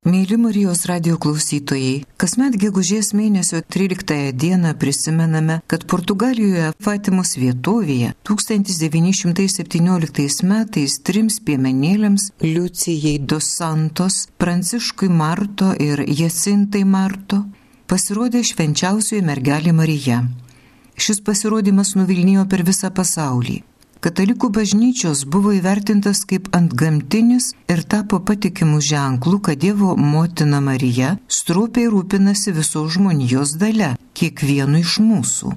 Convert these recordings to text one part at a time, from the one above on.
Mėly Marijos radio klausytojai, kasmet gegužės mėnesio 13 dieną prisimename, kad Portugalijoje Fatimos vietovėje 1917 metais trims piemenėlėms Liucijai dos Santos, Pranciškui Marto ir Jacintai Marto pasirodė švenčiausioji mergelė Marija. Šis pasirodymas nuvilnijo per visą pasaulį. Katalikų bažnyčios buvo įvertintas kaip antgamtinis ir tapo patikimu ženklu, kad Dievo motina Marija strupiai rūpinasi viso žmonijos dalę, kiekvienu iš mūsų.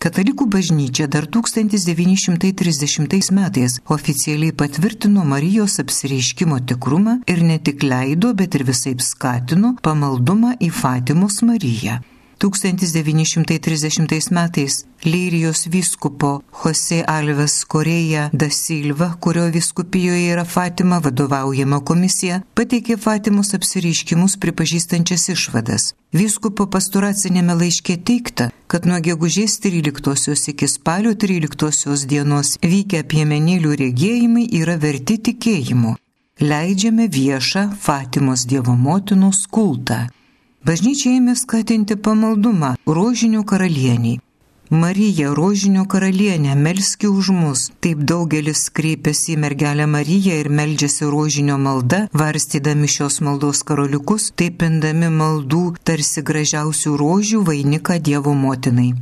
Katalikų bažnyčia dar 1930 metais oficialiai patvirtino Marijos apsireiškimo tikrumą ir ne tik leido, bet ir visai skatino pamaldumą į Fatimos Mariją. 1930 metais Lyrijos vyskupo Jose Alves Koreja da Silva, kurio viskupijoje yra Fatima vadovaujama komisija, pateikė Fatimos apsireiškimus pripažįstančias išvadas. Vyskupo pasturacinėme laiške teikta, kad nuo gegužės 13 iki spalio 13 dienos vykę piemenėlių regėjimai yra verti tikėjimu. Leidžiame viešą Fatimos Dievo motinos kultą. Bažnyčia ėmė skatinti pamaldumą rožinio karalieniai. Marija, rožinio karalienė, melski už mus. Taip daugelis kreipiasi į mergelę Mariją ir meldžiasi rožinio malda, varstydami šios maldos karoliukus, taip indami maldų tarsi gražiausių rožių vainiką Dievo motinai.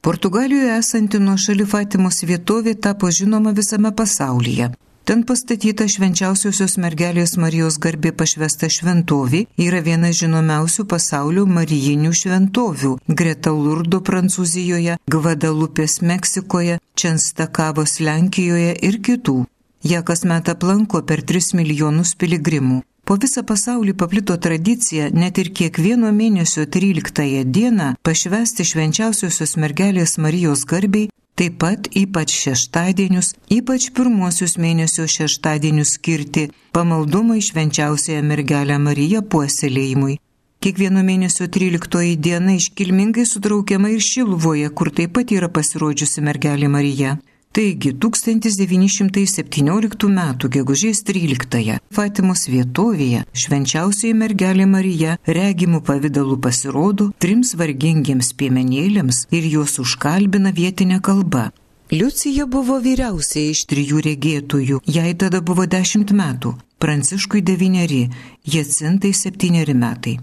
Portugalijoje esanti nuo šalia Fatimos vietovė tapo žinoma visame pasaulyje. Ten pastatyta švenčiausiosios mergelės Marijos garbė pašvesta šventovė yra viena žinomiausių pasaulio marijinių šventovių - Greta Lurdo Prancūzijoje, Gvadalupės Meksikoje, Čenstakavos Lenkijoje ir kitų. Ja kasmet aplanko per 3 milijonus piligrimų. Po visą pasaulį paplito tradicija net ir kiekvieno mėnesio 13 dieną pašvesti švenčiausiosios mergelės Marijos garbiai Taip pat ypač šeštadienius, ypač pirmuosius mėnesio šeštadienius skirti pamaldumui švenčiausiąją mergelę Mariją puoselėjimui. Kiekvieno mėnesio 13 diena iškilmingai sutraukiama ir Šilvoje, kur taip pat yra pasirodžiusi mergelė Marija. Taigi 1917 m. gegužės 13 Fatimos vietovėje švenčiausiai mergelė Marija regimų pavydalų pasirodo trims vargingiems piemenėlėms ir juos užkalbina vietinė kalba. Liucija buvo vyriausiai iš trijų regėtojų, jai tada buvo dešimt metų, Pranciškui devyneri, Jacintai septyneri metai.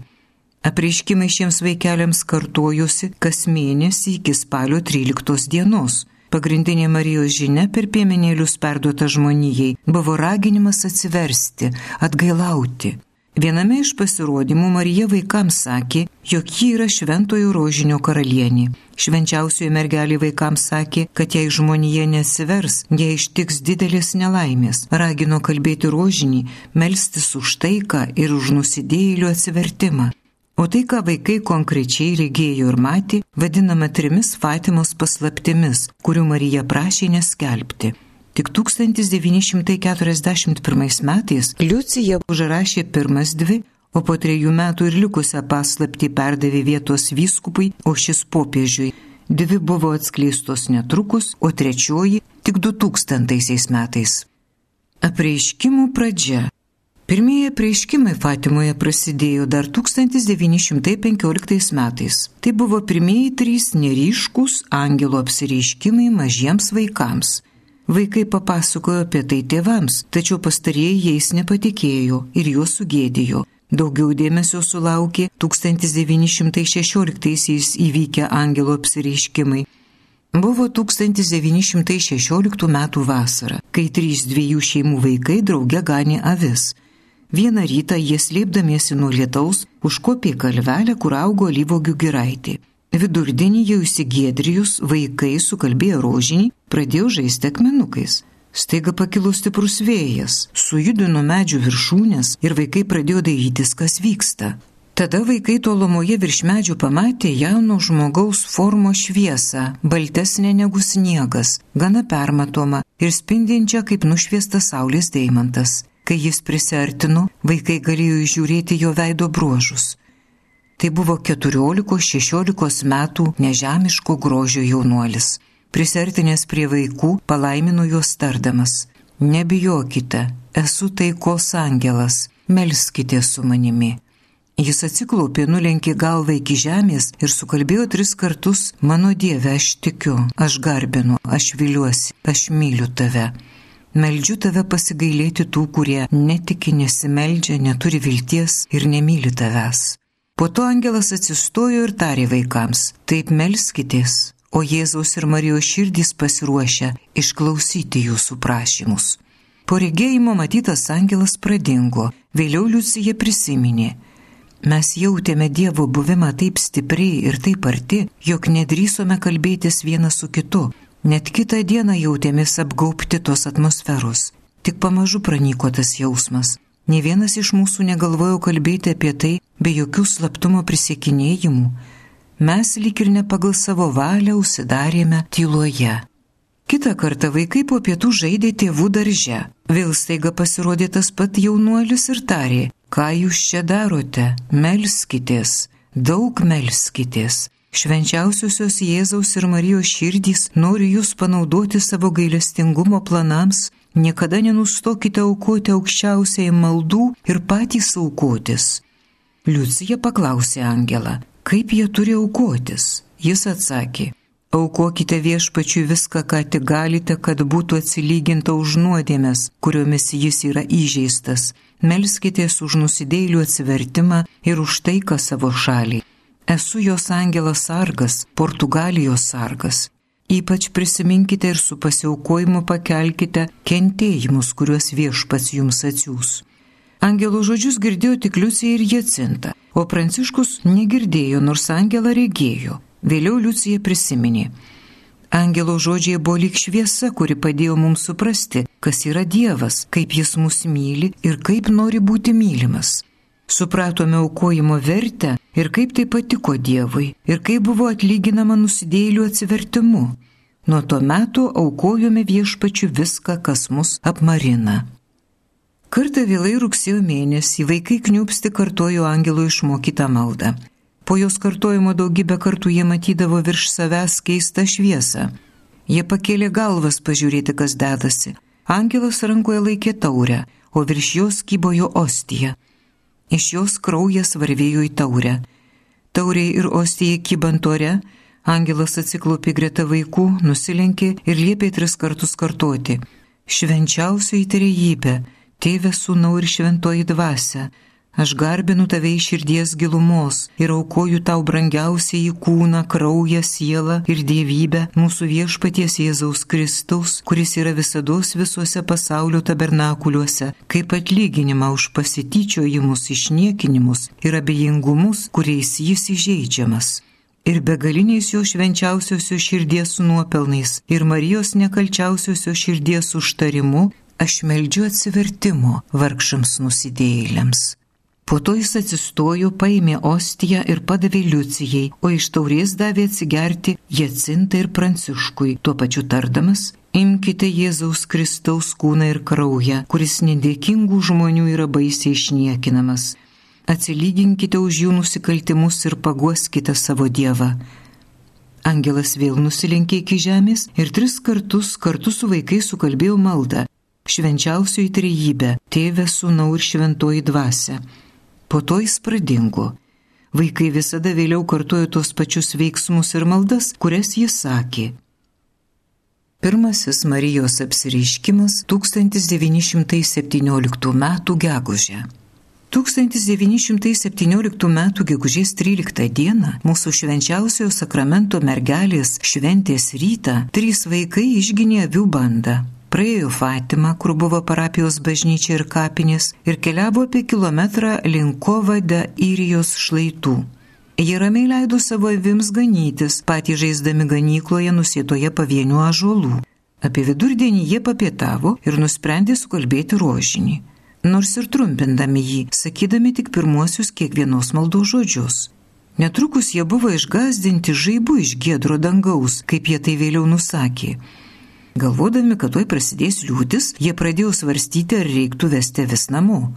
Apreiškimai šiems vaikeliams kartojosi kas mėnesį iki spalio 13 dienos. Pagrindinė Marijos žinia per piemenėlius perduota žmonijai buvo raginimas atsiversti, atgailauti. Viename iš pasirodymų Marija vaikams sakė, jog ji yra šventojo rožinio karalienė. Švenčiausioji mergelė vaikams sakė, kad jei žmonija nesivers, jei ištiks didelės nelaimės, ragino kalbėti rožinį, melstis už taiką ir už nusidėjėlių atsivertimą. O tai, ką vaikai konkrečiai regėjo ir matė, vadinama trimis Fatimos paslaptimis, kurių Marija prašė neskelbti. Tik 1941 metais Liucija užrašė pirmas dvi, o po trejų metų ir likusią paslaptį perdavė vietos vyskupui, o šis popiežiui. Dvi buvo atskleistos netrukus, o trečioji tik 2000 metais. Apreiškimų pradžia Pirmieji prieškimai Fatimoje prasidėjo dar 1915 metais. Tai buvo pirmieji trys neryškus angelo apsireiškimai mažiems vaikams. Vaikai papasakojo apie tai tėvams, tačiau pastarieji jais nepatikėjo ir juos sugėdėjo. Daugiau dėmesio sulaukė 1916 įvykę angelo apsireiškimai. Buvo 1916 m. vasara, kai trys dviejų šeimų vaikai drauge ganė avis. Vieną rytą jie slėpdamiesi nuo lietaus užkopė kalvelę, kur augo lyvogių giraitė. Vidurdienį jau įsigėdrijus vaikai sukalbėjo rožinį, pradėjo žaisti akmenukais. Staiga pakilo stiprus vėjas, sujudino medžių viršūnės ir vaikai pradėjo dairytis, kas vyksta. Tada vaikai tolumoje virš medžių pamatė jauno žmogaus formo šviesą, baltesnė negu sniegas, gana permatoma ir spindinčia kaip nušviestas saulės deimantas. Kai jis prisartino, vaikai galėjo išžiūrėti jo veido bruožus. Tai buvo 14-16 metų nežemiško grožio jaunuolis. Prisartinęs prie vaikų, palaimino juos tardamas. Nebijokite, esu taikos angelas, melskite su manimi. Jis atsiklaupė, nulenkė galvą iki žemės ir sukalbėjo tris kartus, mano Dieve, aš tikiu, aš garbinu, aš viliuosi, aš myliu tave. Meldžiu tave pasigailėti tų, kurie netiki, nesimeldžia, neturi vilties ir nemyli tavęs. Po to angelas atsistojo ir tarė vaikams, taip melskitės, o Jėzaus ir Marijos širdys pasiruošia išklausyti jūsų prašymus. Po regėjimo matytas angelas pradingo, vėliau Liucija prisiminė. Mes jautėme Dievo buvimą taip stipriai ir taip arti, jog nedrysome kalbėtis vienas su kitu. Net kitą dieną jautėmės apgaupti tos atmosferos. Tik pamažu pranyko tas jausmas. Ne vienas iš mūsų negalvojo kalbėti apie tai be jokių slaptumo prisiekinėjimų mes lik ir ne pagal savo valią užsidarėme tyloje. Kita kartą vaikai po pietų žaidė tėvų darže. Vėl staiga pasirodė tas pat jaunuolis ir tarė, ką jūs čia darote, melskitės, daug melskitės. Švenčiausiosios Jėzaus ir Marijos širdys nori jūs panaudoti savo gailestingumo planams, niekada nenustokite aukoti aukščiausiai maldų ir patys aukotis. Liucija paklausė Angelą, kaip jie turi aukotis. Jis atsakė, aukokite viešpačiui viską, ką tik galite, kad būtų atsilyginta už nuodėmės, kuriomis jis yra įžeistas. Melskitės už nusidėlių atsivertimą ir už taiką savo šaliai. Esu jos angelas sargas, Portugalijos sargas. Ypač prisiminkite ir su pasiaukojimu pakelkite kentėjimus, kuriuos viešpats jums atsiūs. Angelo žodžius girdėjo tik Liucija ir Jacinta, o Pranciškus negirdėjo, nors Angelą regėjo. Vėliau Liucija prisiminė. Angelo žodžiai buvo lyg šviesa, kuri padėjo mums suprasti, kas yra Dievas, kaip Jis mus myli ir kaip nori būti mylimas. Supratome aukojimo vertę ir kaip tai patiko Dievui ir kaip buvo atlyginama nusidėlių atsivertimu. Nuo to meto aukojome viešpačiu viską, kas mus apmarina. Kartą vėlai rugsėjo mėnesį vaikai kniupsti kartojo angelo išmokytą maldą. Po jos kartojimo daugybę kartų jie matydavo virš savęs keistą šviesą. Jie pakėlė galvas pažiūrėti, kas dedasi. Angelas rankoje laikė taurę, o virš jos kybojo ostija. Iš jos kraujas varvėjo į taurę. Tauriai ir ostijai kybant ore, angelas atsiklaupė greta vaikų, nusilenkė ir liepė tris kartus kartoti. Švenčiausioji trejybė Tėve sūnau ir šventoji dvasia, aš garbinu tave iš širdies gilumos ir aukoju tau brangiausiai į kūną, kraują, sielą ir dievybę mūsų viešpaties Jėzaus Kristaus, kuris yra visada visuose pasaulio tabernakuliuose, kaip atlyginimą už pasityčiojimus, išniekinimus ir abejingumus, kuriais jis įžeidžiamas ir begaliniais jo švenčiausiosios širdies nuopelnais ir Marijos nekalčiausiosios širdies užtarimu aš meldžiu atsivertimo vargšams nusidėjėliams. Po to jis atsistojo, paėmė ostiją ir padavė Liucijai, o iš taurės davė atsigerti Jacintai ir Pranciškui, tuo pačiu tardamas, imkite Jėzaus Kristaus kūną ir kraują, kuris nedėkingų žmonių yra baisiai išniekinamas. Atsilyginkite už jų nusikaltimus ir paguoskite savo Dievą. Angelas vėl nusilenkė iki žemės ir tris kartus kartu su vaikais sukalbėjo maldą švenčiausioji trejybė - tėvė, sūnau ir šventoji dvasia. Po to jis pradingo. Vaikai visada vėliau kartojo tos pačius veiksmus ir maldas, kurias jis sakė. Pirmasis Marijos apsireiškimas 1917 m. gegužę. 1917 m. gegužės 13 d. mūsų švenčiausiojo sakramento mergelės šventės rytą trys vaikai išginė avių bandą praėjo Fatimą, kur buvo parapijos bažnyčia ir kapinės, ir keliavo apie kilometrą link Kovade Irijos šlaitų. Jie ramiai leido savo avims ganytis, patys žaisdami ganykloje nusėtoje pavienių ažuolų. Apie vidurdienį jie papietavo ir nusprendė sukalbėti rožinį. Nors ir trumpindami jį, sakydami tik pirmuosius kiekvienos maldos žodžius. Netrukus jie buvo išgazdinti žaibu iš gėdro dangaus, kaip jie tai vėliau nusakė. Galvodami, kad tuoj prasidės liūtis, jie pradėjo svarstyti, ar reiktų vesti vis namo.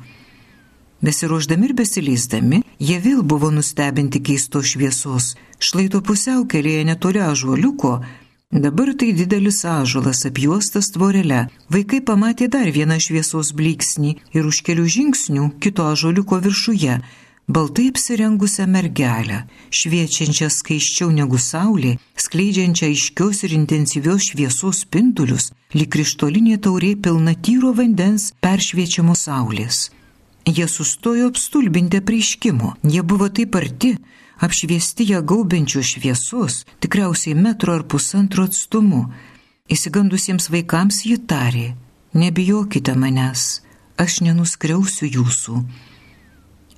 Besiruoždami ir besileisdami, jie vėl buvo nustebinti keisto šviesos. Šlaito pusiaukelėje netoli ažuoliuko Dabar tai didelis ažulas apjuostas tvorelė. Vaikai pamatė dar vieną šviesos blyksnį ir už kelių žingsnių kito ažuliuko viršuje baltai apsirengusią mergelę, šviečiančią skaiščiau negu saulė, skleidžiančią aiškios ir intensyvios šviesos spindulius, lyg krištolinė taurė pilna tyro vandens peršviečiamo saulės. Jie sustojo apstulbinti prieškimo, jie buvo taip arti, apšviesti ją gaubiančių šviesos, tikriausiai metro ar pusantro atstumu. Įsigandusiems vaikams ji tarė, nebijokite manęs, aš nenuskriausiu jūsų.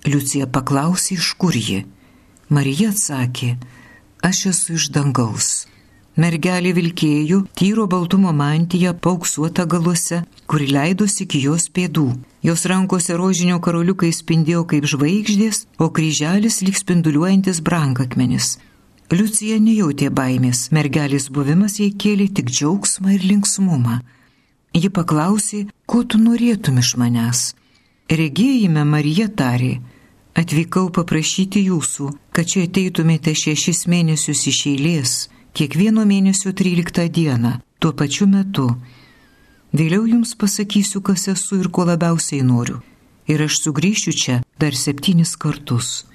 Liucija paklausė, iš kur ji. Marija atsakė, aš esu iš dangaus. Mergelė vilkėjo tyro baltumo mantiją pauksuota galuose, kuri leidosi iki jos pėdų. Jos rankose rožinio karoliukai spindėjo kaip žvaigždės, o kryželis lyg spinduliuojantis brangakmenis. Liucija nejautė baimės, mergelės buvimas jai kėlė tik džiaugsmą ir linksmumą. Ji paklausė, ko tu norėtum iš manęs. Regėjime Marija tarė, atvykau paprašyti jūsų, kad čia ateitumėte šešis mėnesius iš eilės kiekvieno mėnesio 13 dieną, tuo pačiu metu. Vėliau jums pasakysiu, kas esu ir ko labiausiai noriu. Ir aš sugrįšiu čia dar septynis kartus.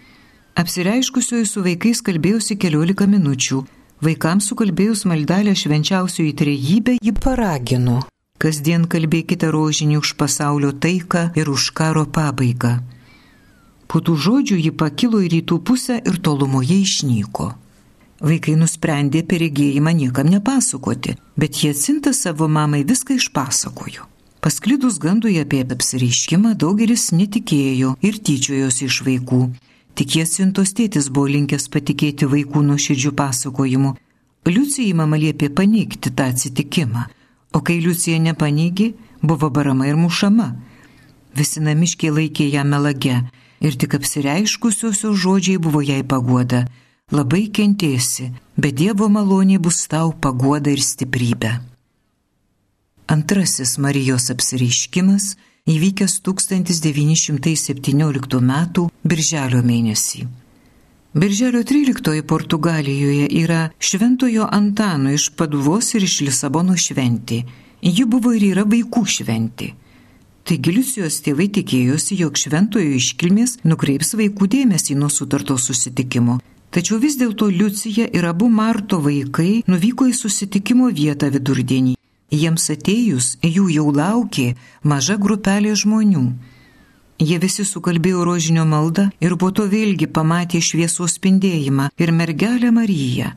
Apsireiškusioji su vaikais kalbėjusi keliolika minučių. Vaikams sukalbėjus maldelę švenčiausioji trejybę ji paragino. Kasdien kalbėkite rožinį už pasaulio taiką ir už karo pabaigą. Po tų žodžių ji pakilo į rytų pusę ir tolumoje išnyko. Vaikai nusprendė apie regėjimą niekam nepasakoti, bet jie atsinta savo mamai viską išpasakojo. Pasklidus gandui apie apsireiškimą daugelis netikėjo ir tyčiojosi iš vaikų. Tik jie sintos tėtis buvo linkęs patikėti vaikų nuoširdžių pasakojimu. Liucijai mama liepė paneigti tą atsitikimą, o kai Liucija nepaneigė, buvo barama ir mušama. Visi namiškiai laikė ją melage ir tik apsireiškusiosios žodžiai buvo jai pagoda labai kentėsi, bet Dievo malonė bus tau paguoda ir stiprybė. Antrasis Marijos apsireiškimas įvykęs 1917 m. Birželio mėnesį. Birželio 13 Portugalijoje yra Šventojo Antano iš Paduvos ir iš Lisabono šventė. Ji buvo ir yra vaikų šventė. Taigi Liucijos tėvai tikėjosi, jog šventojo iškilmės nukreips vaikų dėmesį nuo sutarto susitikimo Tačiau vis dėlto Liucija ir abu Marto vaikai nuvyko į susitikimo vietą vidurdienį. Jiems atėjus, jų jau laukė maža grupelė žmonių. Jie visi sukalbėjo rožinio maldą ir po to vėlgi pamatė šviesos spindėjimą ir mergelę Mariją.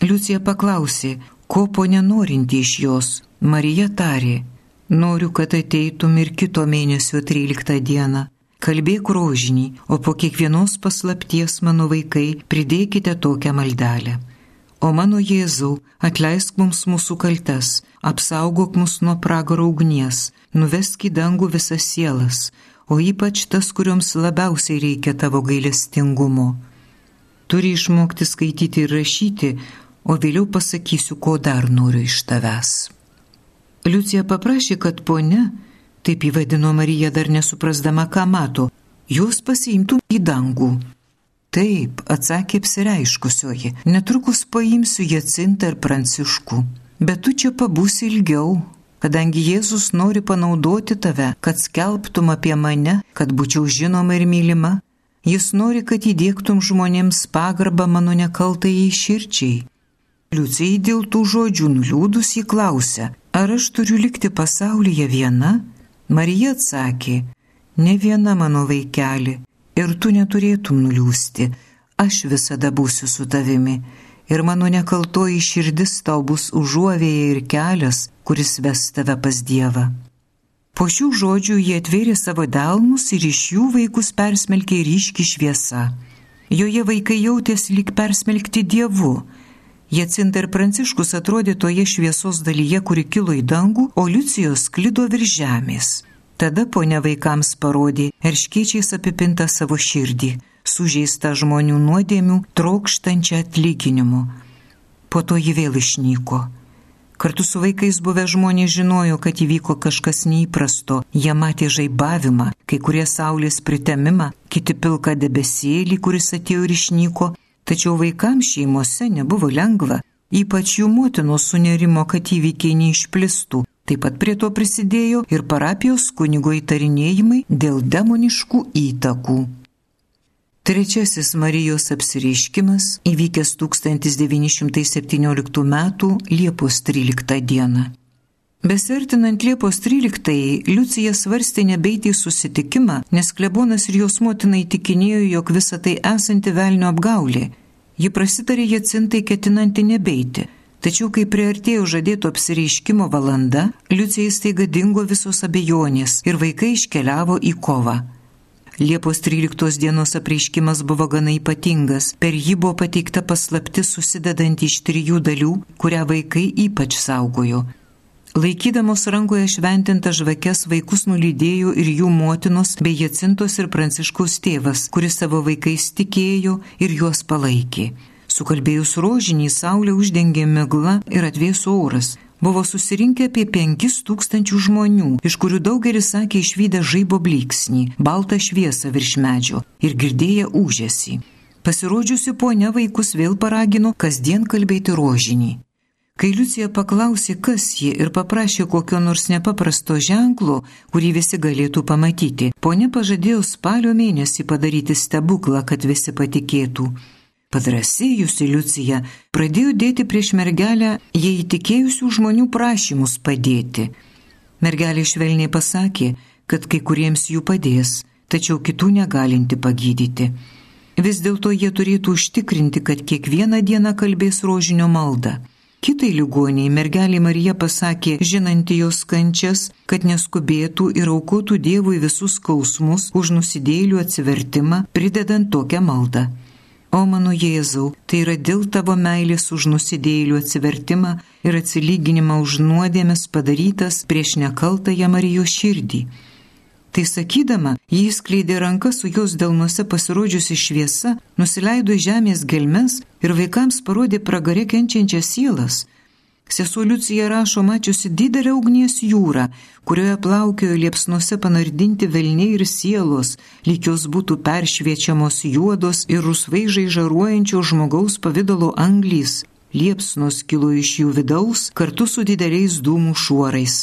Liucija paklausė, ko po nenorinti iš jos. Marija tarė, noriu, kad ateitum ir kito mėnesio 13 dieną kalbėk rožinį, o po kiekvienos paslapties mano vaikai pridėkite tokią maldelę. O mano Jėzau, atleisk mums mūsų kaltes, apsaugok mus nuo pragaro ugnies, nuvesk į dangų visas sielas, o ypač tas, kurioms labiausiai reikia tavo gailestingumo. Turi išmokti skaityti ir rašyti, o vėliau pasakysiu, ko dar noriu iš tavęs. Liucija paprašė, kad ponia taip įvadino Marija dar nesuprasdama, ką mato, juos pasiimtų į dangų. Taip, atsakė apsireiškusioji, netrukus paimsiu Jacintą ir Pranciškų, bet tu čia pabūsi ilgiau, kadangi Jėzus nori panaudoti tave, kad skelbtum apie mane, kad būčiau žinoma ir mylima. Jis nori, kad įdėktum žmonėms pagarbą mano nekaltai širčiai. Liucijai dėl tų žodžių nuliūdus jį klausia, ar aš turiu likti pasaulyje viena, Marija atsakė, ne viena mano vaikeli, ir tu neturėtum nuliūsti, aš visada būsiu su tavimi, ir mano nekaltoji širdis tau bus užuovėje ir kelias, kuris ves tave pas Dievą. Po šių žodžių jie atvėrė savo delnus ir iš jų vaikus persmelkė ryški šviesa. Joje vaikai jautėsi lyg persmelkti Dievu. Jacinta ir Pranciškus atrodė toje šviesos dalyje, kuri kilo į dangų, o Liucijos klido virš žemės. Tada ponia vaikams parodė erškiečiais apipintą savo širdį, sužeistą žmonių nuodėmių, trokštančią atlyginimu. Po to ji vėl išnyko. Kartu su vaikais buvę žmonės žinojo, kad įvyko kažkas neįprasto. Jie matė žaibavimą, kai kurie saulės pritemimą, kiti pilką debesėlį, kuris atėjo ir išnyko. Tačiau vaikams šeimose nebuvo lengva. Ypač jų motinos sunerimo, kad įvykiai neišplistų. Taip pat prie to prisidėjo ir parapijos kunigo įtarinėjimai dėl demoniškų įtakų. Trečiasis Marijos apsireiškimas įvykęs 1917 m. Liepos 13 d. Besirtinant Liepos 13-ąjį, Liucija svarstė nebeiti į susitikimą, nes klebonas ir jos motina įtikinėjo, jog visa tai esanti velnio apgaulė. Ji prasitarė Jacintai ketinanti nebeiti. Tačiau, kai priartėjo žadėto apsireiškimo valanda, Liucijai staiga dingo visos abejonės ir vaikai iškeliavo į kovą. Liepos 13 dienos apreiškimas buvo gana ypatingas. Per jį buvo pateikta paslapti susidedanti iš trijų dalių, kurią vaikai ypač saugojo. Laikydamos rankoje šventintą žvakes vaikus nulydėjo ir jų motinos bei Jacintos ir Pranciškaus tėvas, kuris savo vaikais tikėjo ir juos palaikė. Sukalbėjus rožinį, saulė uždengė migla ir atvėso oras. Buvo susirinkę apie penkis tūkstančių žmonių, iš kurių daugelis sakė išvykę žaibo blyksnį, baltą šviesą virš medžio ir girdėję užėsi. Pasirodžiusi ponia vaikus vėl paragino kasdien kalbėti rožinį. Kai Liucija paklausė, kas ji ir paprašė kokio nors nepaprasto ženklo, kurį visi galėtų pamatyti, ponė pažadėjo spalio mėnesį padaryti stebuklą, kad visi patikėtų. Padrasėjusi Liucija pradėjo dėti prieš mergelę jai įtikėjusių žmonių prašymus padėti. Mergelė švelniai pasakė, kad kai kuriems jų padės, tačiau kitų negalinti pagydyti. Vis dėlto jie turėtų užtikrinti, kad kiekvieną dieną kalbės rožinio maldą. Kitai ligoniai mergelė Marija pasakė, žinanti jos kančias, kad neskubėtų ir aukotų Dievui visus skausmus už nusidėlių atsivertimą, pridedant tokią maldą. O mano Jėzau, tai yra dėl tavo meilės už nusidėlių atsivertimą ir atsilyginimą už nuodėmės padarytas prieš nekaltąją Marijos širdį. Tai sakydama, jis skleidė rankas su jos delnuose pasirodžiusi šviesa, nusileido į žemės gelmes ir vaikams parodė pragarė kenčiančias sielas. Sesuo Liucija rašo mačiusi didelę ugnies jūrą, kurioje plaukiojo liepsnuose panardinti velniai ir sielos, lyg jos būtų peršviečiamos juodos ir rusvai žaižaruojančio žmogaus pavydalo anglys. Liepsnos kilo iš jų vidaus kartu su dideliais dūmų šuorais.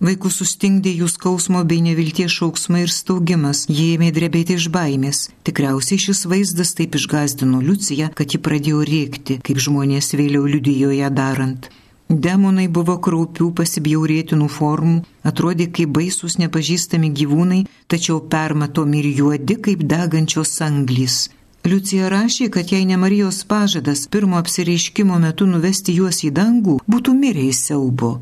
Vaikų sustingdė jų skausmo bei nevilties šauksmai ir staugimas, jie ėmė drebėti iš baimės. Tikriausiai šis vaizdas taip išgazdino Liuciją, kad ji pradėjo rėkti, kaip žmonės vėliau liudijo ją darant. Demonai buvo kraupių pasibjaurėtinų formų, atrodė kaip baisus nepažįstami gyvūnai, tačiau permatomi ir juodi kaip degančios anglys. Liucija rašė, kad jei ne Marijos pažadas pirmo apsireiškimo metu nuvesti juos į dangų, būtų mirę į siaubo.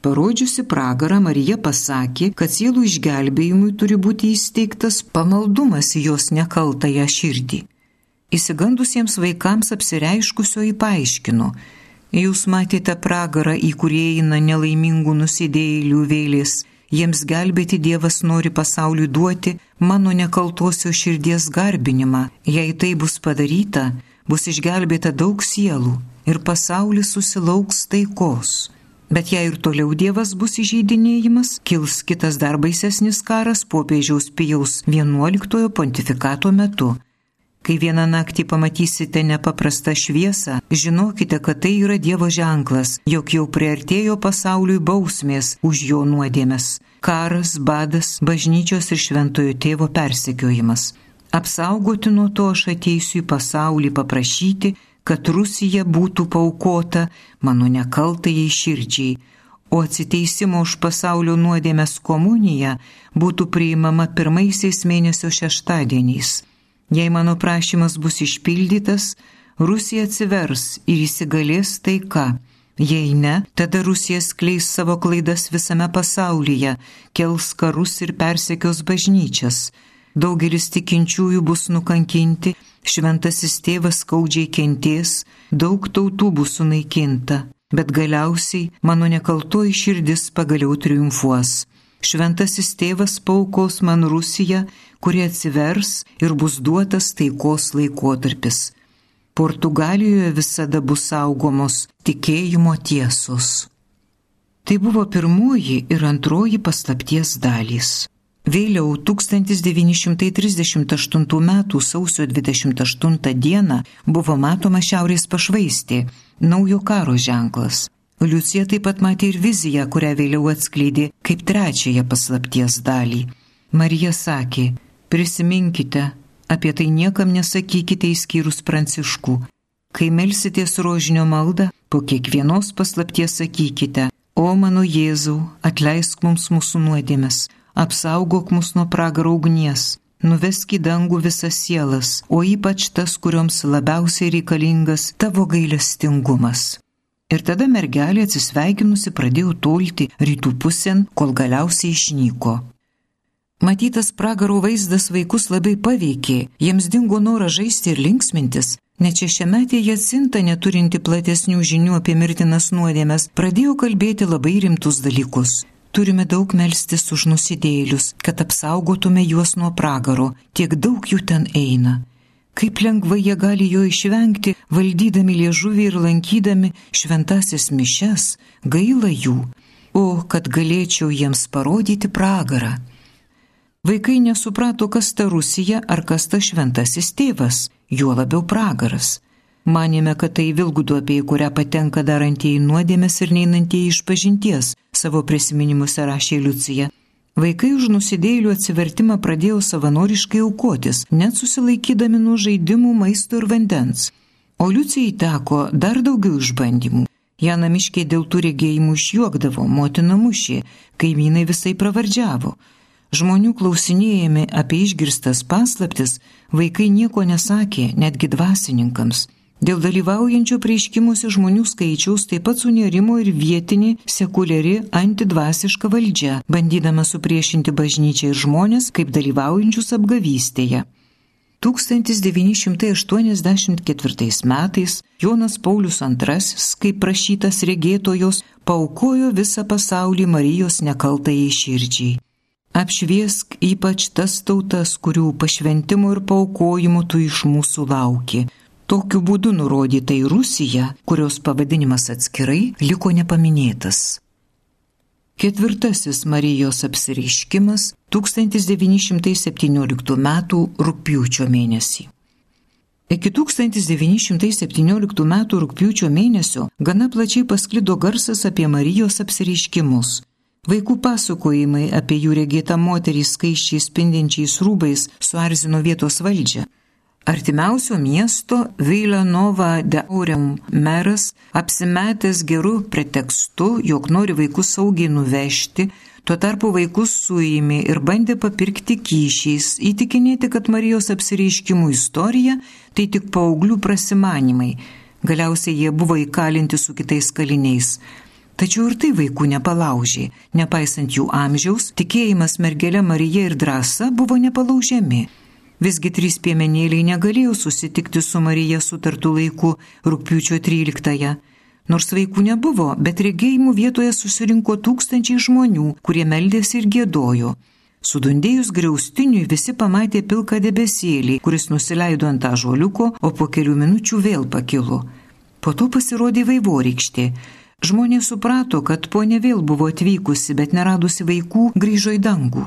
Parodžiusi pragarą, Marija pasakė, kad sielų išgelbėjimui turi būti įsteigtas pamaldumas į jos nekaltąją širdį. Įsigandusiems vaikams apsireiškusioji paaiškino, jūs matėte pragarą, į kurį eina nelaimingų nusidėjėlių vėlės, jiems gelbėti Dievas nori pasauliui duoti mano nekaltosios širdies garbinimą. Jei tai bus padaryta, bus išgelbėta daug sielų ir pasaulis susilauks taikos. Bet jei ir toliau Dievas bus įžeidinėjimas, kils kitas dar baisesnis karas popiežiaus Pijaus XI pontifikato metu. Kai vieną naktį pamatysite nepaprastą šviesą, žinokite, kad tai yra Dievo ženklas, jog jau priartėjo pasauliui bausmės už jo nuodėmes - karas, badas, bažnyčios ir šventojo tėvo persekiojimas. Apsaugoti nuo to aš ateisiu į pasaulį paprašyti, kad Rusija būtų paukota mano nekaltai širdžiai, o atsiteisimo už pasaulio nuodėmės komunija būtų priimama pirmaisiais mėnesio šeštadieniais. Jei mano prašymas bus išpildytas, Rusija atsivers ir įsigalės taika. Jei ne, tada Rusija skleis savo klaidas visame pasaulyje, kels karus ir persekios bažnyčias. Daugelis tikinčiųjų bus nukankinti Šventasis tėvas skaudžiai kenties, daug tautų bus sunaikinta, bet galiausiai mano nekaltoji širdis pagaliau triumfuos. Šventasis tėvas paukos man Rusiją, kurie atsivers ir bus duotas taikos laikotarpis. Portugalijoje visada bus saugomos tikėjimo tiesos. Tai buvo pirmoji ir antroji paslapties dalys. Vėliau 1938 m. sausio 28 d. buvo matoma šiaurės pašvaistė, naujo karo ženklas. Liucija taip pat matė ir viziją, kurią vėliau atskleidė kaip trečiąją paslapties dalį. Marija sakė, prisiminkite, apie tai niekam nesakykite įskyrus pranciškų. Kai melsitės rožinio maldą, po kiekvienos paslapties sakykite, o mano Jėzau, atleisk mums mūsų nuodėmes, apsaugok mus nuo pragaro ugnies, nuvesk į dangų visas sielas, o ypač tas, kurioms labiausiai reikalingas tavo gailestingumas. Ir tada mergelė atsisveikinusi pradėjo tolti rytų pusėn, kol galiausiai išnyko. Matytas pragaro vaizdas vaikus labai paveikė, jiems dingo noras žaisti ir linksmintis, net šešiametė Jacinta, neturinti platesnių žinių apie mirtinas nuodėmes, pradėjo kalbėti labai rimtus dalykus. Turime daug melstis už nusidėlius, kad apsaugotume juos nuo pragaro, tiek daug jų ten eina. Kaip lengvai jie gali jo išvengti, valdydami liežuvį ir lankydami šventasis mišes, gaila jų, o kad galėčiau jiems parodyti pragarą. Vaikai nesuprato, kas ta Rusija ar kas ta šventasis tėvas, juo labiau pragaras. Manėme, kad tai vilgudopė, į kurią patenka darantieji nuodėmės ir neinantieji iš pažinties, savo prisiminimuose rašė Liucija. Vaikai už nusidėlių atsivertimą pradėjo savanoriškai aukotis, net susilaikydami nuo žaidimų, maisto ir vandens. O Liucijai teko dar daugiau išbandymų. Jana miškiai dėl tų regėjimų išjuokdavo, motina mušė, kaimynai visai pravardžiavo. Žmonių klausinėjami apie išgirstas paslaptis, vaikai nieko nesakė, netgi dvasininkams. Dėl dalyvaujančių prieškimuose žmonių skaičiaus taip pat sunerimo ir vietinė sekuliari antidvasiška valdžia, bandydama supriešinti bažnyčią ir žmonės kaip dalyvaujančius apgavystėje. 1984 metais Jonas Paulius II, kaip prašytas regėtojos, paukojo visą pasaulį Marijos nekaltai širdžiai. Apšviesk ypač tas tautas, kurių pašventimo ir paukojimo tu iš mūsų lauki Tokiu būdu nurodyta į Rusiją, kurios pavadinimas atskirai liko nepaminėtas. Ketvirtasis Marijos apsireiškimas 1917 m. rūpiučio mėnesį. Iki 1917 m. rūpiučio mėnesio gana plačiai pasklido garsas apie Marijos apsireiškimus. Vaikų pasakojimai apie jų regėtą moterį skaičiai spindinčiais rūbais suarzino vietos valdžią. Artimiausio miesto Villanova de Aurem meras, apsimetęs gerų pretekstų, jog nori vaikus saugiai nuvežti, tuo tarpu vaikus suėmė ir bandė papirkti kyšiais, įtikinėti, kad Marijos apsireiškimų istorija tai tik paauglių prasimanimai. Galiausiai jie buvo įkalinti su kitais kaliniais. Tačiau ir tai vaikų nepalaužė, nepaisant jų amžiaus, tikėjimas mergelė Marija ir drąsa buvo nepalaužiami. Visgi trys piemenėliai negalėjo susitikti su Marija sutartų laiku rūpiučio 13-ąją. Nors vaikų nebuvo, bet regėjimų vietoje susirinko tūkstančiai žmonių, kurie meldėsi ir gėdojo. Sudundėjus griaustiniui visi pamatė pilką debesėlį, kuris nusileido ant tą žoliuko, o po kelių minučių vėl pakilo. Po to pasirodė vaivorykštė. Žmonės suprato, kad ponė vėl buvo atvykusi, bet neradusi vaikų, grįžo į dangų.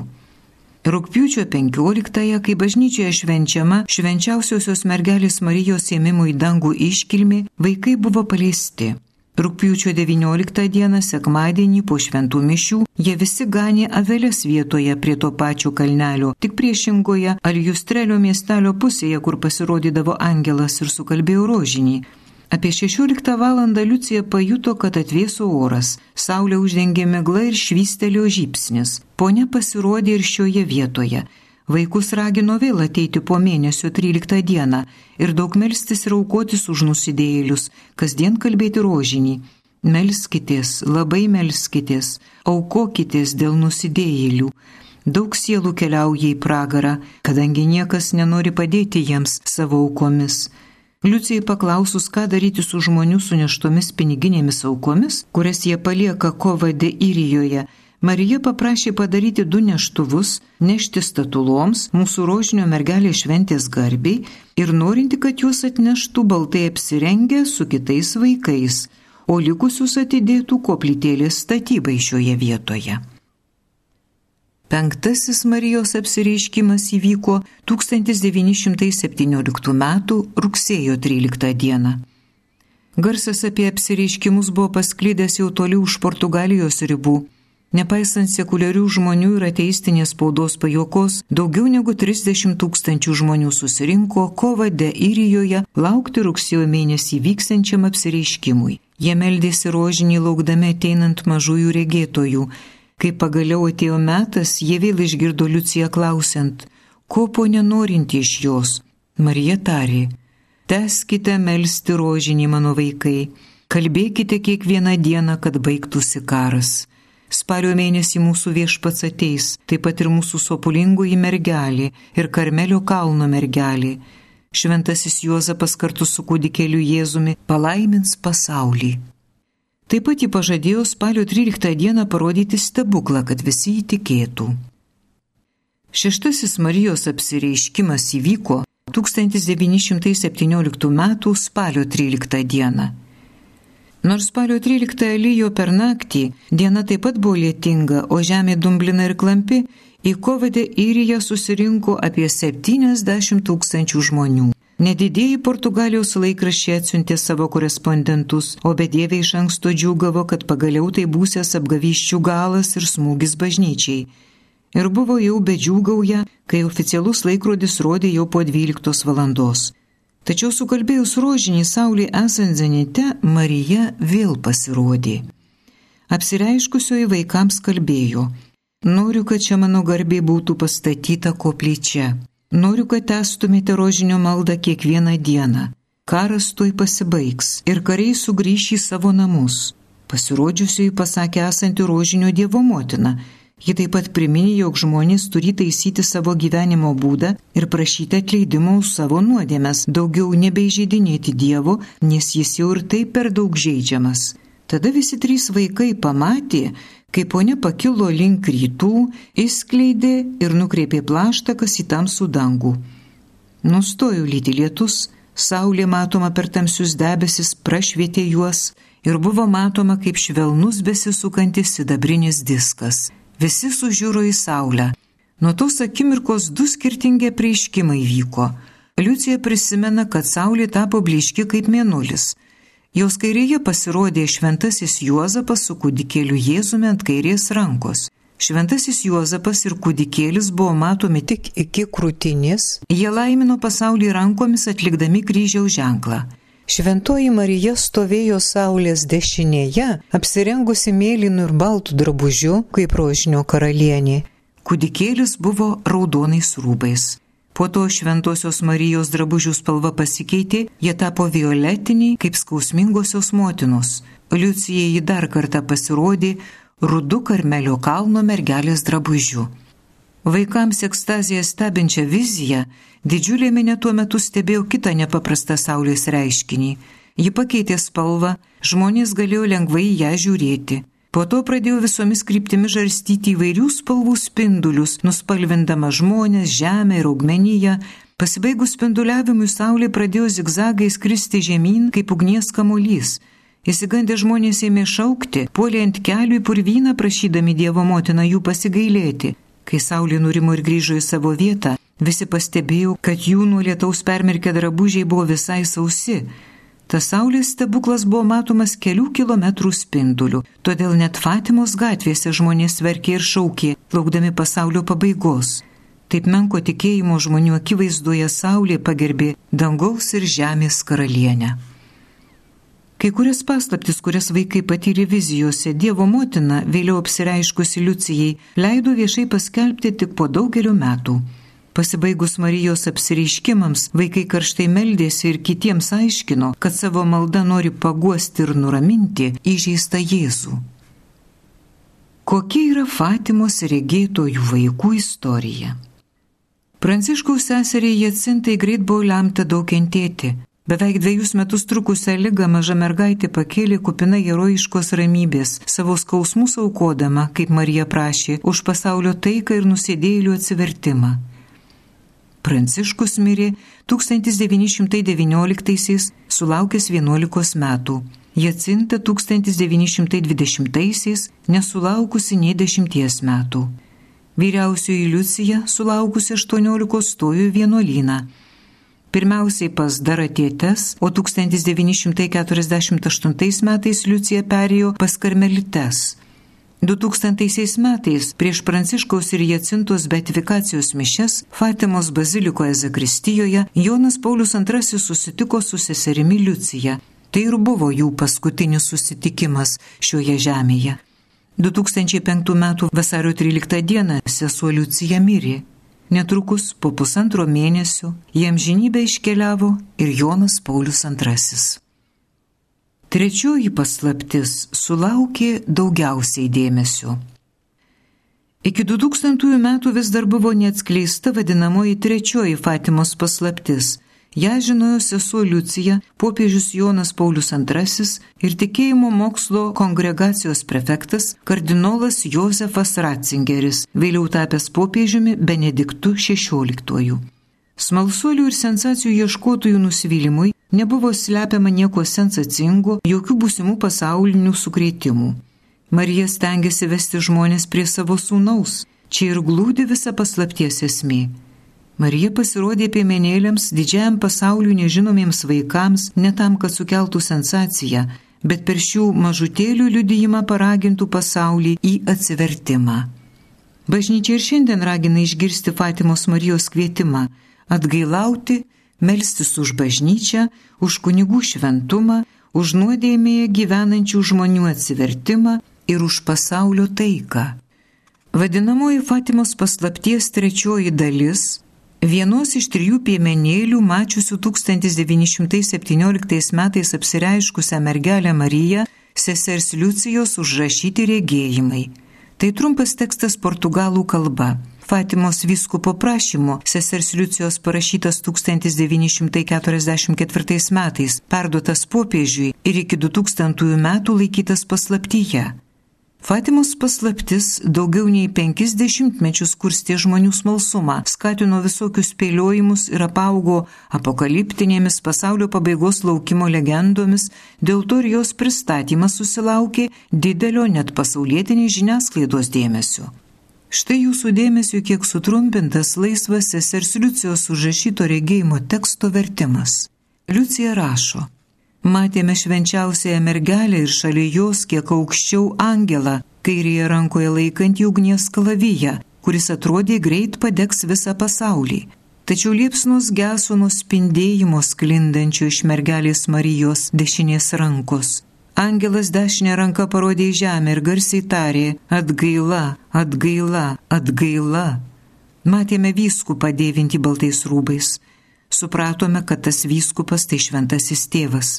Rūpiučio 15-ąją, kai bažnyčioje švenčiama švenčiausiosios mergelės Marijos ėmimų į dangų iškilmi, vaikai buvo paleisti. Rūpiučio 19 dieną, sekmadienį po šventų mišių, jie visi ganė avelės vietoje prie to pačio kalnelio, tik priešingoje Aljustrelio miestelio pusėje, kur pasirodydavo angelas ir sukalbėjo rožinį. Apie 16 val. Liucija pajuto, kad atvėso oras, saulė uždengė migla ir švystelio žypsnis. Pone pasirodė ir šioje vietoje. Vaikus ragino vėl ateiti po mėnesio 13 dieną ir daug melstis ir aukotis už nusidėjėlius, kasdien kalbėti rožinį. Melskitės, labai melskitės, aukokitės dėl nusidėjėlių. Daug sielų keliauja į pragarą, kadangi niekas nenori padėti jiems savo aukomis. Liucijai paklausus, ką daryti su žmonių suneštomis piniginėmis aukomis, kurias jie palieka kovade Irijoje, Marija paprašė padaryti du neštuvus, nešti statuloms mūsų rožinio mergelės šventės garbiai ir norinti, kad juos atneštų baltai apsirengę su kitais vaikais, o likusius atidėtų koplytėlės statybai šioje vietoje. Penktasis Marijos apsireiškimas įvyko 1917 m. rugsėjo 13 d. Garsas apie apsireiškimus buvo pasklydęs jau toli už Portugalijos ribų. Nepaisant sekuliarių žmonių ir ateistinės spaudos pajokos, daugiau negu 30 tūkstančių žmonių susirinko kovo de Irijoje laukti rugsėjo mėnesį vyksiančiam apsireiškimui. Jie meldėsi rožinį laukdami ateinant mažųjų regėtojų. Kai pagaliau atėjo metas, jie vėl išgirdo Liuciją klausiant, ko po nenorinti iš jos. Marija tarė, Teskite melstį rožinį mano vaikai, kalbėkite kiekvieną dieną, kad baigtųsi karas. Spalio mėnesį mūsų viešpats ateis, taip pat ir mūsų sopulingoji mergelė ir Karmelio kalno mergelė. Šventasis Juozapas kartu su kūdikėliu Jėzumi palaimins pasaulį. Taip pat jį pažadėjo spalio 13 dieną parodyti stebuklą, kad visi įtikėtų. Šeštasis Marijos apsireiškimas įvyko 1917 m. spalio 13 d. Nors spalio 13 lyjo per naktį, diena taip pat buvo lietinga, o žemė dumblina ir klampi, į kovadę įryje susirinko apie 70 tūkstančių žmonių. Nedidėjai Portugalijos laikraščiai atsiuntė savo korespondentus, o bedieviai iš anksto džiūgavo, kad pagaliau tai būsės apgavyščių galas ir smūgis bažnyčiai ir buvo jau bedžiūgauja, kai oficialus laikrodis rodė jau po 12 valandos. Tačiau sukalbėjus rožinį saulį esant zenite, Marija vėl pasirodė. Apsireiškusioji vaikams kalbėjo, noriu, kad čia mano garbė būtų pastatyta koplyčia. Noriu, kad testumėte rožinio maldą kiekvieną dieną. Karas tuoj pasibaigs ir kariai sugrįš į savo namus. Pasirodžiusioji pasakė esanti rožinio Dievo motina Ji taip pat priminė, jog žmonės turi taisyti savo gyvenimo būdą ir prašyti atleidimo už savo nuodėmes, daugiau nebeižeidinėti Dievo, nes jis jau ir taip per daug žaidžiamas. Tada visi trys vaikai pamatė, kai ponia pakilo link rytų, įskleidė ir nukreipė plaštakas į tamsų dangų. Nustojo lyti lietus, saulė matoma per tamsius debesis prašvietė juos ir buvo matoma kaip švelnus besisukantis sidabrinis diskas. Visi sužiūro į saulę. Nuo tos akimirkos du skirtingi prieiškimai vyko. Liucija prisimena, kad saulė tapo bliški kaip mėnulis. Jos kairėje pasirodė šventasis Juozapas su kūdikėliu Jėzumi ant kairės rankos. Šventasis Juozapas ir kūdikėlis buvo matomi tik iki krūtinės, jie laimino pasaulį rankomis atlikdami kryžiaus ženklą. Šventoji Marija stovėjo saulės dešinėje, apsirengusi mėlynu ir baltu drabužiu, kaip rožinio karalienė. Kūdikėlis buvo raudonais rūbais. Po to šventosios Marijos drabužių spalva pasikeitė, jie tapo violetiniai kaip skausmingosios motinos. Liucijai jį dar kartą pasirodė rudu Karmelio kalno mergelės drabužiu. Vaikams ekstaziją stebinčią viziją, didžiulė minė tuo metu stebėjo kitą nepaprastą Saulės reiškinį. Ji pakeitė spalvą, žmonės galėjo lengvai ją žiūrėti. Po to pradėjo visomis kryptimis žarstyti įvairių spalvų spindulius, nuspalvindama žmonės, žemę ir augmenyje. Pasibaigus spinduliavimui Saulė pradėjo zigzagai skristi žemyn kaip ugnies kamolys. Įsigandę žmonės ėmė šaukti, puolė ant kelių į purvyną prašydami Dievo motiną jų pasigailėti. Kai saulė nurimo ir grįžo į savo vietą, visi pastebėjo, kad jų nuo lietaus permirkę drabužiai buvo visai sausi. Tas saulės stebuklas buvo matomas kelių kilometrų spinduliu, todėl net Fatimos gatvėse žmonės verkė ir šaukė, laukdami pasaulio pabaigos. Taip menko tikėjimo žmonių akivaizdoje saulė pagerbė dangaus ir žemės karalienę. Kai kurias paslaptis, kurias vaikai patyrė vizijose, Dievo motina, vėliau apsireiškusi Liucijai, leido viešai paskelbti tik po daugelio metų. Pasibaigus Marijos apsireiškimams, vaikai karštai meldėsi ir kitiems aiškino, kad savo maldą nori paguosti ir nuraminti įžeistą Jėzų. Kokia yra Fatimos regėtojų vaikų istorija? Pranciškaus seseriai Jacintai greit buvo lemta daug kentėti, Beveik dviejus metus trukusią lygą maža mergaitė pakėlė kupina herojiškos ramybės, savo skausmus aukodama, kaip Marija prašė, už pasaulio taiką ir nusidėjėlių atsivertimą. Pranciškus mirė 1919-aisiais, sulaukęs 11 metų. Jacinta 1920-aisiais, nesulaukusi nei 10 metų. Vyriausioji Liucija, sulaukusi 18, stojo vienuolyną pirmiausiai pas Daratietes, o 1948 metais Liucija perėjo pas Karmelites. 2000 metais prieš Pranciškaus ir Jacintos beatifikacijos mišes Fatimos bazilikoje Zakristijoje Jonas Paulius II susitiko su seserimi Liucija. Tai ir buvo jų paskutinis susitikimas šioje žemėje. 2005 m. vasario 13 d. sesuo Liucija mirė. Netrukus po pusantro mėnesio jiem žinybę iškeliavo ir Jonas Paulius II. Trečioji paslaptis sulaukė daugiausiai dėmesio. Iki 2000 metų vis dar buvo neatskleista vadinamoji trečioji Fatimos paslaptis Ja žinojo sesuo Liucija, popiežius Jonas Paulius II ir tikėjimo mokslo kongregacijos prefektas kardinolas Josefas Ratzingeris, vėliau tapęs popiežiumi Benediktu XVI. Smalsuolių ir sensacijų ieškotojų nusivylimui nebuvo slepiama nieko sensacingo, jokių būsimų pasaulinių sukrėtimų. Marija stengiasi vesti žmonės prie savo sūnaus. Čia ir glūdi visa paslapties esmė. Marija pasirodė piemenėlėms didžiajam pasauliu nežinomiems vaikams ne tam, kad sukeltų sensaciją, bet per šių mažutėlių liudijimą paragintų pasaulį į atsivertimą. Bažnyčia ir šiandien ragina išgirsti Fatimos Marijos kvietimą - atgailauti, melstis už bažnyčią, už kunigų šventumą, už nuodėmėje gyvenančių žmonių atsivertimą ir už pasaulio taiką. Vadinamoji Fatimos paslapties trečioji dalis Vienos iš trijų piemenėlių, mačiusių 1917 metais apsireiškusią mergelę Mariją, sesers Liucijos užrašyti regėjimai. Tai trumpas tekstas portugalų kalba. Fatimos vyskupo prašymu sesers Liucijos parašytas 1944 metais, perduotas popiežiui ir iki 2000 metų laikytas paslaptyje. Fatimos paslaptis daugiau nei penkis dešimtmečius kurstė žmonių smalsumą, skatino visokius spėliojimus ir apaugo apokaliptinėmis pasaulio pabaigos laukimo legendomis, dėl to ir jos pristatymas susilaukė didelio net pasaulietiniai žiniasklaidos dėmesio. Štai jūsų dėmesio kiek sutrumpintas laisvas sesers Liucijos užrašyto regėjimo teksto vertimas. Liucija rašo. Matėme švenčiausiąją mergelę ir šalia jos kiek aukščiau angelą, kairėje rankoje laikantį ugnies kalaviją, kuris atrodė greit padegs visą pasaulį. Tačiau liepsnus geso nuspindėjimo sklindančio iš mergelės Marijos dešinės rankos. Angelas dešinę ranką parodė į žemę ir garsiai tarė - atgaila, atgaila, atgaila. Matėme vyskupą dėvinti baltais rūbais supratome, kad tas vyskupas tai šventasis tėvas.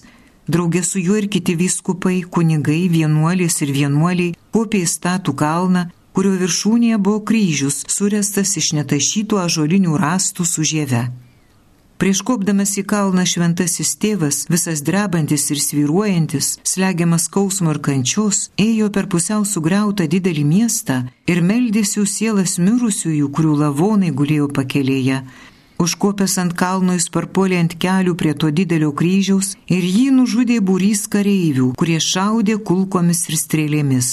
Draugė su juo ir kiti vyskupai, kunigai, vienuolės ir vienuoliai kopė į statų kalną, kurio viršūnėje buvo kryžius, surestas iš netašytų ažolinių rastų su žieve. Prieš kopdamas į kalną šventasis tėvas, visas drebantis ir sviruojantis, slegiamas skausmo ir kančios, ėjo per pusiau sugriautą didelį miestą ir meldėsi jų sielas mirusiųjų, kurių lavonai gulėjo pakelėje, Užkopęs ant kalno jis parpuolė ant kelių prie to didelio kryžiaus ir jį nužudė būrys kareivių, kurie šaudė kulkomis ir strėlėmis.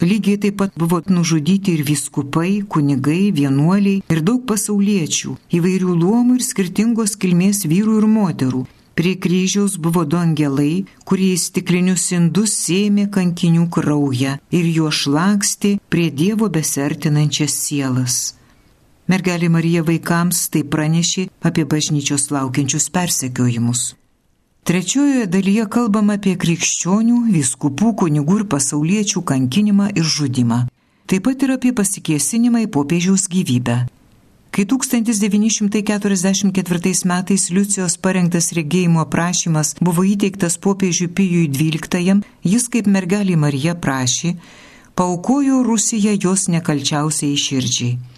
Lygiai taip pat buvo nužudyti ir viskupai, kunigai, vienuoliai ir daug pasauliečių, įvairių luomų ir skirtingos kilmės vyrų ir moterų. Prie kryžiaus buvo du angelai, kurie į stiklinius indus sėmė kankinių kraują ir juo šlaksti prie Dievo besertinančias sielas. Mergelė Marija vaikams tai pranešė apie bažnyčios laukiančius persekiojimus. Trečiojoje dalyje kalbama apie krikščionių, viskupų, kunigų ir pasauliečių kankinimą ir žudimą. Taip pat ir apie pasikėsinimą į popiežiaus gyvybę. Kai 1944 metais Liucijos parengtas regėjimo aprašymas buvo įteiktas popiežiui Pijui XII, jis kaip mergelė Marija prašė, paukojo Rusiją jos nekalčiausiai širdžiai.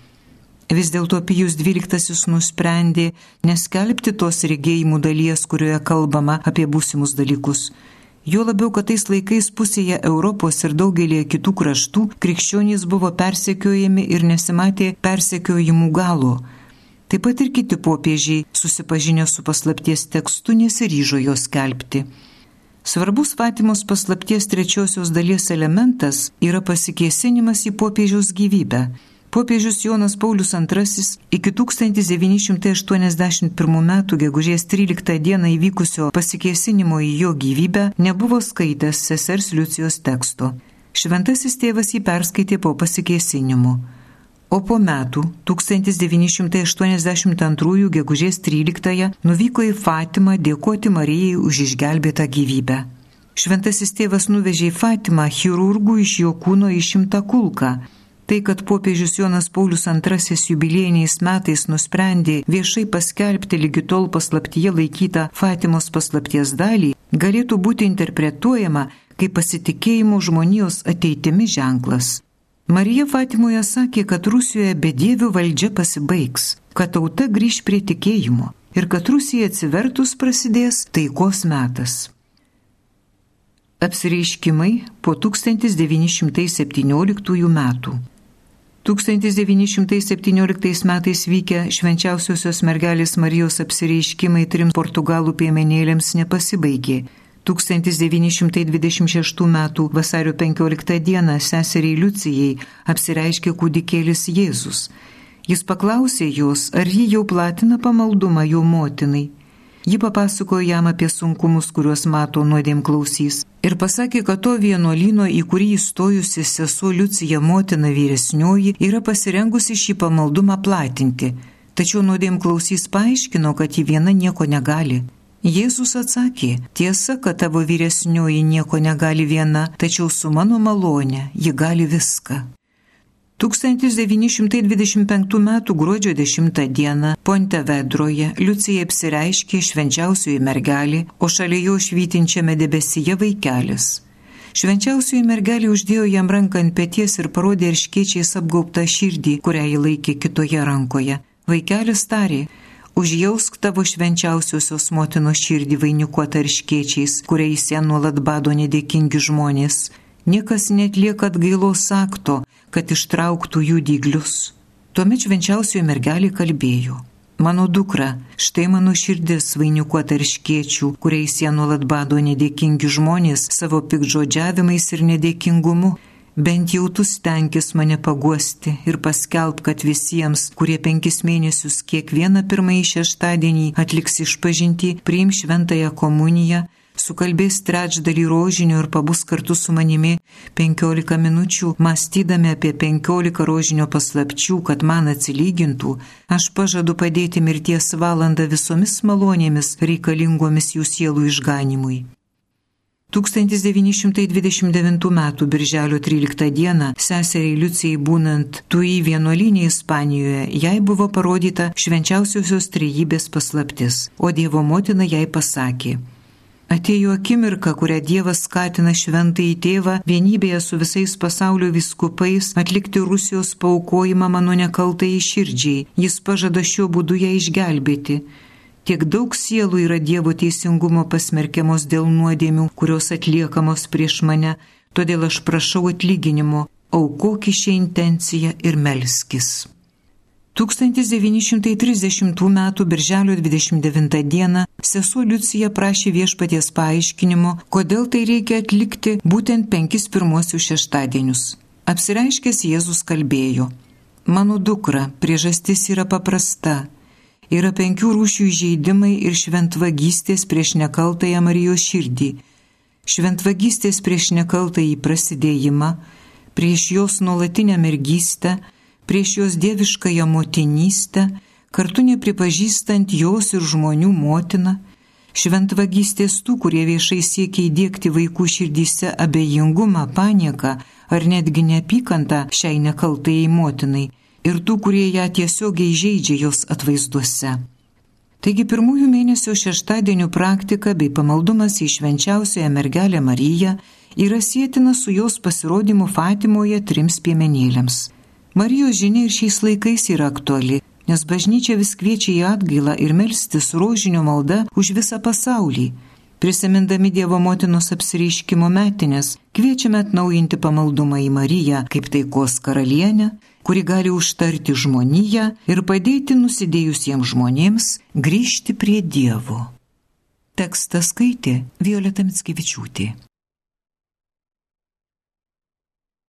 Vis dėlto Pijus XII nusprendė neskelbti tos regėjimų dalies, kurioje kalbama apie būsimus dalykus. Jo labiau, kad tais laikais pusėje Europos ir daugelėje kitų kraštų krikščionys buvo persekiojami ir nesimatė persekiojimų galo. Taip pat ir kiti popiežiai, susipažinę su paslapties tekstu, nesiryžo jo skelbti. Svarbus Fatimos paslapties trečiosios dalies elementas yra pasikėsinimas į popiežiaus gyvybę Popiežius Jonas Paulius II iki 1981 m. gegužės 13 d. įvykusio pasikėsinimo į jo gyvybę nebuvo skaitęs sesers Liucijos teksto. Šventasis tėvas jį perskaitė po pasikėsinimo. O po metų, 1982 gegužės 13 nuvyko į Fatimą dėkoti Marijai už išgelbėtą gyvybę. Šventasis tėvas nuvežė į Fatimą chirurgų iš jo kūno išimtą kulką Tai, kad popiežius Jonas Paulius II jubiliejiniais metais nusprendė viešai paskelbti lygi tol paslaptyje laikytą Fatimos paslapties dalį, galėtų būti interpretuojama kaip pasitikėjimo žmonijos ateitimi ženklas. Marija Fatimoje sakė, kad Rusijoje bedievių valdžia pasibaigs, kad tauta grįž prie tikėjimo ir kad Rusija atsivertus prasidės taikos metas. Apsireiškimai po 1917 metų. 1917 metais vykę švenčiausiosios mergelės Marijos apsireiškimai trim portugalų piemenėlėms nepasibaigė. 1926 m. vasario 15 d. seseriai Liucijai apsireiškė kūdikėlis Jėzus. Jis paklausė jos, ar ji jau platina pamaldumą jo motinai. Ji papasakojo jam apie sunkumus, kuriuos mato nuodėm klausys. Ir pasakė, kad to vienuolino, į kurį įstojusi sesuo Liucija motina vyresnioji, yra pasirengusi šį pamaldumą platinti. Tačiau nuodėm klausys paaiškino, kad ji viena nieko negali. Jėzus atsakė, tiesa, kad tavo vyresnioji nieko negali viena, tačiau su mano malonė ji gali viską. 1925 m. gruodžio 10 d. Pontevedroje Liucija apsireiškė švenčiausioji mergelė, o šalia jo švytinčiame debesyje vaikelis. Švenčiausioji mergelė uždėjo jam ranką ant pėties ir parodė irškiečiais apgaubtą širdį, kurią jį laikė kitoje rankoje. Vaikelis tarė, užjausk tavo švenčiausiosios motinos širdį vainikuotą irškiečiais, kuriais ją nuolat bado nedėkingi žmonės. Niekas net lieka atgailos akto, kad ištrauktų jų dyglius. Tuomet švenčiausioji mergelė kalbėjo. Mano dukra, štai mano širdis vainikuota irškiečių, kuriais jie nuolat bado nedėkingi žmonės savo pikdžodžiavimais ir nedėkingumu. Bent jau tu stenkis mane paguosti ir paskelb, kad visiems, kurie penkis mėnesius kiekvieną pirmąjį šeštadienį atliks išpažinti, priim šventąją komuniją, sukalbės trečdalį rožinio ir pabus kartu su manimi 15 minučių, mąstydami apie 15 rožinio paslapčių, kad man atsilygintų, aš pažadu padėti mirties valandą visomis malonėmis reikalingomis jų sielų išganimui. 1929 m. birželio 13 d. seseriai Liucijai būnant Tui vienuolinė Ispanijoje, jai buvo parodyta švenčiausiosios trejybės paslaptis, o Dievo motina jai pasakė, Atėjo akimirka, kurią Dievas skatina šventąjį tėvą vienybėje su visais pasaulio viskupais atlikti Rusijos paukojimą mano nekaltai širdžiai. Jis pažada šiuo būdu ją išgelbėti. Tiek daug sielų yra Dievo teisingumo pasmerkiamos dėl nuodėmių, kurios atliekamos prieš mane, todėl aš prašau atlyginimo, aukok šią intenciją ir melskis. 1930 m. birželio 29 d. sesuo Liucija prašė viešpaties paaiškinimo, kodėl tai reikia atlikti būtent penkis pirmosius šeštadienius. Apsireiškęs Jėzus kalbėjo, mano dukra, priežastis yra paprasta. Yra penkių rūšių įžeidimai ir šventvagystės prieš nekaltąją Marijos širdį. Šventvagystės prieš nekaltąjį prasidėjimą, prieš jos nuolatinę mergystę, prieš jos dieviškąją motinystę, kartu nepripažįstant jos ir žmonių motiną, šventvagystės tų, kurie viešai siekia įdėkti vaikų širdyse abejingumą, panieką ar netgi neapykantą šiai nekaltai motinai, ir tų, kurie ją tiesiogiai žaidžia jos atvaizduose. Taigi pirmųjų mėnesių šeštadienių praktika bei pamaldumas į švenčiausiąją mergelę Mariją yra sėtina su jos pasirodymu Fatimoje trims piemenėlėms. Marijos žinia ir šiais laikais yra aktuali, nes bažnyčia vis kviečia į atgailą ir melstis rožinio malda už visą pasaulį. Prisimindami Dievo motinos apsireiškimo metinės, kviečiame atnaujinti pamaldumą į Mariją kaip taikos karalienę, kuri gali užtarti žmoniją ir padėti nusidėjusiems žmonėms grįžti prie Dievo. Tekstą skaitė Violeta Mitskevičiūtė.